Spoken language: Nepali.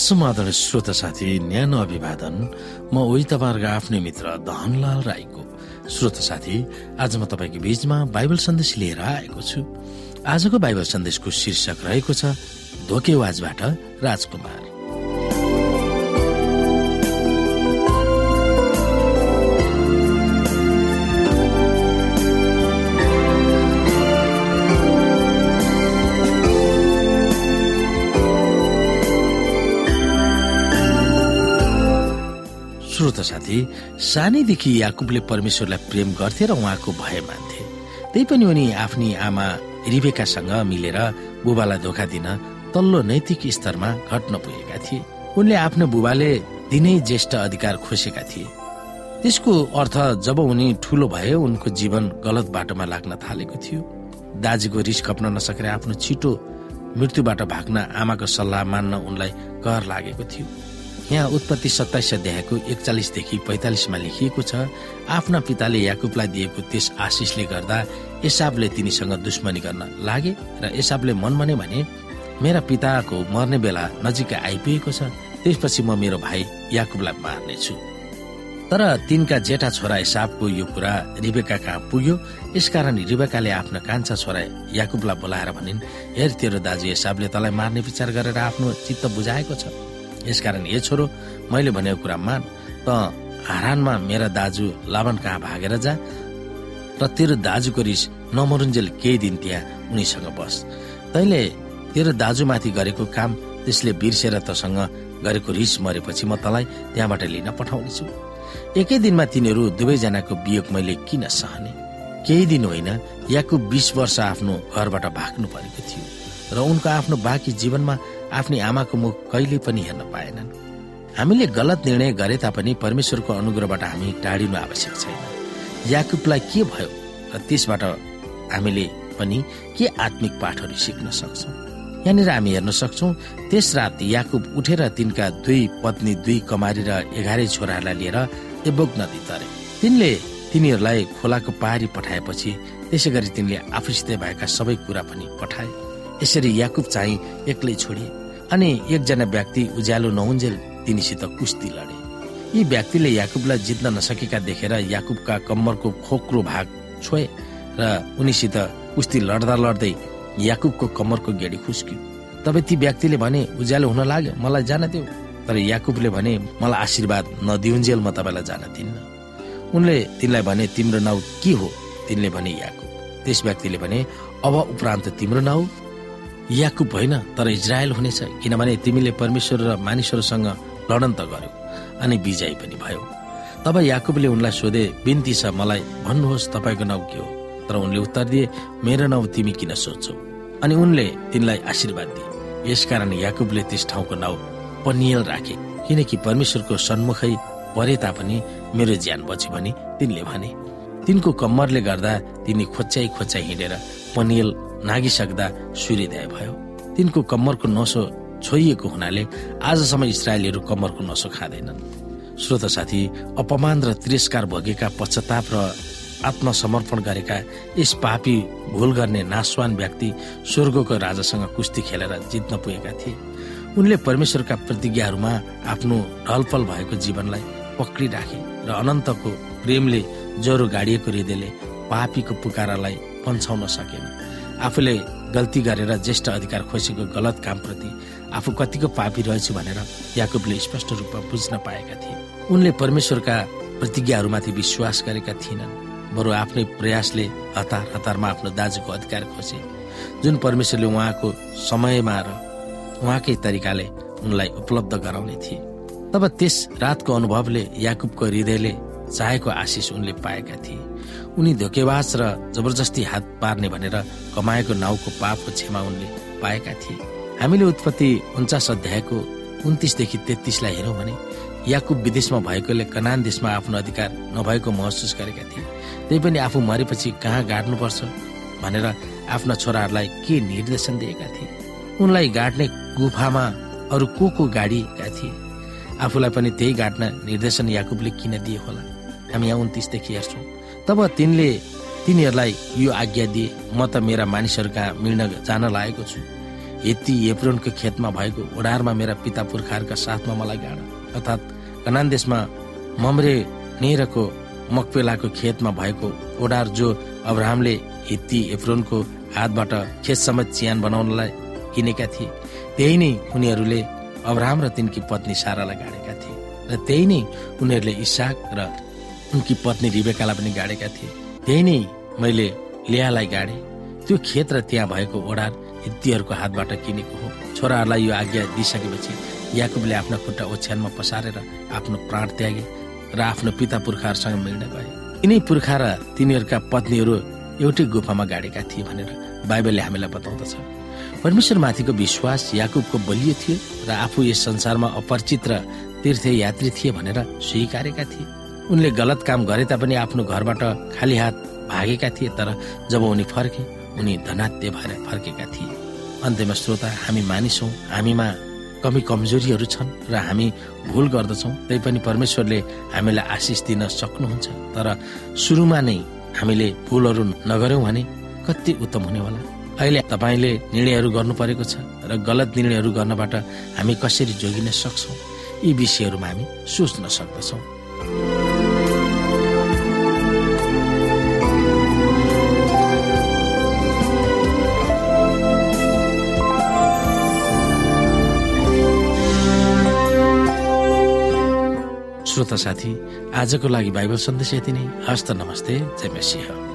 समाधान श्रोता साथी न्यानो अभिवादन। म उही तपाईँहरूको आफ्नै मित्र धनलाल राईको। श्रोत साथी आज म तपाईँको बीचमा बाइबल सन्देश लिएर आएको छु। आजको बाइबल सन्देशको शीर्षक रहेको छ धोकेवाजबाट राजकुमार। श्रोत साथी सानैदेखि याकुबले परमेश्वरलाई प्रेम गर्थे र उहाँको भय मान्थे। त्यही पनि उनी आफ्नी आमा रिबेकासँग मिलेर बुबालाई धोका दिन तल्लो नैतिक स्तरमा घट्न पुगेका थिए। उनले आफ्नो बुबाले दिनै ज्येष्ठ अधिकार खोसेका थिए। त्यसको अर्थ जब उनी ठुलो भए उनको जीवन गलत बाटोमा लाग्न थालेको थियो। दाजुको रिस खप्न नसकेर आफ्नो छिटो मृत्युबाट भाग्न आमाको सल्लाह मान्न उनलाई कर लागेको थियो। यहाँ उत्पत्ति सत्ताइस अध्यायको एकचालिसदेखि पैतालिसमा लेखिएको छ आफ्ना पिताले याकुबलाई दिएको त्यस आशिषले गर्दा एसाबले तिनीसँग दुश्मनी गर्न लागे र एसाबले मन भने भने मेरा पिताको मर्ने बेला नजिकै आइपुगेको छ त्यसपछि म मेरो भाइ याकुबलाई मार्नेछु तर तिनका जेठा छोरा एसाबको यो कुरा रिबेका कहाँ पुग्यो। यसकारण रिबेकाले आफ्ना कान्छा छोरा याकुबलाई बोलाएर भनिन् हेर तेरो दाजु एसाबले तलाई मार्ने विचार गरेर आफ्नो चित्त बुझाएको छ। यसकारण ए छोरो मैले भनेको कुरा मान। त हारानमा मेरा दाजु लाभन कहाँ भागेर जा। र तेरो दाजुको रिस नमरुन्जेल केही दिन त्यहाँ उनीसँग बस। तैले तेरो दाजुमाथि गरेको काम त्यसले बिर्सेर तसँग गरेको रिस मरेपछि म तलाई त्यहाँबाट लिन पठाउनेछु। एकै दिनमा तिनीहरू दुवैजनाको वियोग मैले किन सहने? केही दिन होइन याकु बिस वर्ष आफ्नो घरबाट भाग्नु परेको थियो। र उनको आफ्नो बाँकी जीवनमा आफ्नी आमाको मुख कहिले पनि हेर्न पाएनन्। हामीले गलत निर्णय गरे तापनि परमेश्वरको अनुग्रहबाट हामी टाढिनु आवश्यक छैन। याकुबलाई के भयो र त्यसबाट हामीले पनि के आत्मिक पाठहरू सिक्न सक्छौँ? यहाँनिर हामी हेर्न सक्छौँ त्यस रात याकुब उठेर तिनका दुई पत्नी दुई कमारी र एघारै छोराहरूलाई लिएर एबोक नदी तरे। तिनले तिनीहरूलाई खोलाको पारी पठाएपछि त्यसै गरी तिनले आफूसित भएका सबै कुरा पनि पठाए। यसरी याकुब चाहिँ एक्लै छोडिए। अनि एकजना व्यक्ति उज्यालो नहुन्जेल तिनीसित कुस्ती लडे। यी व्यक्तिले याकुबलाई जित्न नसकेका देखेर याकुबका कम्मरको खोक्रो भाग छोए र उनीसित कुस्ती लड्दा लड्दै याकुबको कम्मरको गेडी खुस्क्यो। तब ती व्यक्तिले भने उज्यालो हुन लाग्यो मलाई जान देऊ। तर याकुबले भने मलाई आशीर्वाद नदिउन्जेल म तपाईँलाई जान दिन्न। उनले तिनलाई भने तिम्रो नाउँ के हो? तिनले भने याकुब। त्यस व्यक्तिले भने अब उपरान्त तिम्रो नाउँ याकुब होइन तर इजरायल हुनेछ किनभने तिमीले परमेश्वर र मानिसहरूसँग लडन त गर्यो अनि विजय पनि भयो। तब याकुबले उनलाई सोधे बिन्ती छ मलाई भन्नुहोस् तपाईँको नाउँ के हो? तर उनले उत्तर दिए मेरो नाउँ तिमी किन सोध्छौ? अनि उनले तिनलाई आशीर्वाद दिए। यसकारण याकुबले त्यस ठाउँको नाउँ पनियल राखे किनकि परमेश्वरको सन्मुखै परे तापनि मेरो ज्यान बच्यो भने तिनले भने। तिनको कम्मरले गर्दा तिनी खोच्याइ खोच्याइ हिँडेर पनियल नागिसक्दा सूर्योदय भयो। तिनको कम्मरको नसो छोइएको हुनाले आजसम्म इसरायलीहरू कम्मरको नसो खाँदैनन्। श्रोत साथी अपमान र तिरस्कार भोगेका पश्चाताप र आत्मसमर्पण गरेका यस पापी भुल गर्ने नासवान व्यक्ति स्वर्गको राजासँग कुस्ती खेलेर जित्न पुगेका थिए। उनले परमेश्वरका प्रतिज्ञाहरूमा आफ्नो ढलपल भएको जीवनलाई पक्रिराखे र अनन्तको प्रेमले ज्वरो गाडिएको हृदयले पापीको पुकारालाई पन्छाउन सकेन। आफूले गल्ती गरेर ज्येष्ठ अधिकार खोसेको गलत कामप्रति आफू कतिको पापी रहेछु भनेर याकुबले स्पष्ट रूपमा बुझ्न पाएका थिए। उनले परमेश्वरका प्रतिज्ञाहरूमाथि विश्वास गरेका थिएनन्। बरु आफ्नै प्रयासले हतार हतारमा आफ्नो दाजुको अधिकार खोजे। जुन परमेश्वरले उहाँको समयमा र उहाँकै तरिकाले उनलाई उपलब्ध गराउने थिए। तब त्यस रातको अनुभवले याकुबको हृदयले चाहेको आशिष उनले पाएका थिए। उनी धोकेबाज र जबरजस्ती हात पार्ने भनेर कमाएको नाउको पापको क्षमा उनले पाएका थिए। हामीले उत्पत्ति उन्चास अध्यायको उन्तिसदेखि तेत्तिसलाई हेरौँ भने याकुब विदेशमा भएकोले कनान देशमा आफ्नो अधिकार नभएको महसुस गरेका थिए। त्यही पनि आफू मरेपछि कहाँ गाड्नुपर्छ भनेर आफ्ना छोराहरूलाई के निर्देशन दिएका थिए? उनलाई गाड्ने गुफामा अरू को को गाडिएका थिए? आफूलाई पनि त्यही गाड्न निर्देशन याकुबले किन दिए होला? हामी यहाँ उन्तिसदेखि हेर्छौँ। तब तिनले तिनीहरूलाई यो आज्ञा दिए म त मेरा मानिसहरू कहाँ मिल्न जान लागेको छु। यति एप्रोनको खेतमा भएको ओडारमा मेरा पिता पुर्खाहरूका साथमा मलाई गाड। अर्थात् कनान देशमा ममरे नेरको मकपेलाको खेतमा भएको ओडार जो अब्राहमले हित्ती एप्रोनको हातबाट खेतसम्म चियान बनाउनलाई किनेका थिए त्यही नै उनीहरूले अब्राहम र तिनकी पत्नी सारालाई गाडेका थिए। र त्यही नै उनीहरूले इसाक र उनकी पत्नी रिबेकालाई पनि गाडेका थिए। त्यही नै मैले लेहालाई गाडे। त्यो खेत र त्यहाँ भएको ओडार हित्तीहरूको हातबाट किनेको हो। छोराहरूलाई यो आज्ञा दिइसकेपछि याकुबले आफ्ना खुट्टा ओछ्यानमा पसारेर आफ्नो प्राण त्यागे र आफ्नो पिता पुर्खाहरूसँग मिल्न गए। यिनै पुर्खा र तिनीहरूका पत्नीहरू एउटै गुफामा गाडेका थिए भनेर बाइबलले हामीलाई बताउँदछ। परमेश्वरमाथिको विश्वास याकुबको बलियो थियो र आफू यस संसारमा अपरिचित र तीर्थ यात्री थिए भनेर स्वीकारेका थिए। उनले गलत काम गरे तापनि आफ्नो घरबाट खाली हात भागेका थिए तर जब उनी फर्के उनी धनात्य भएर फर्केका थिए। अन्त्यमा श्रोता हामी मानिसौँ हामीमा कमी कमजोरीहरू छन् र हामी भुल गर्दछौँ। तैपनि परमेश्वरले हामीलाई आशिष दिन सक्नुहुन्छ। तर सुरुमा नै हामीले भुलहरू नगर्यौँ भने कति उत्तम हुने होला। अहिले तपाईँले निर्णयहरू गर्नु परेको छ र गलत निर्णयहरू गर्नबाट हामी कसरी जोगिन सक्छौँ? यी विषयहरूमा हामी सोच्न सक्दछौँ। श्रोता साथी आजको लागि बाइबल सन्देश यति नै। हस्त नमस्ते जय मसिंह।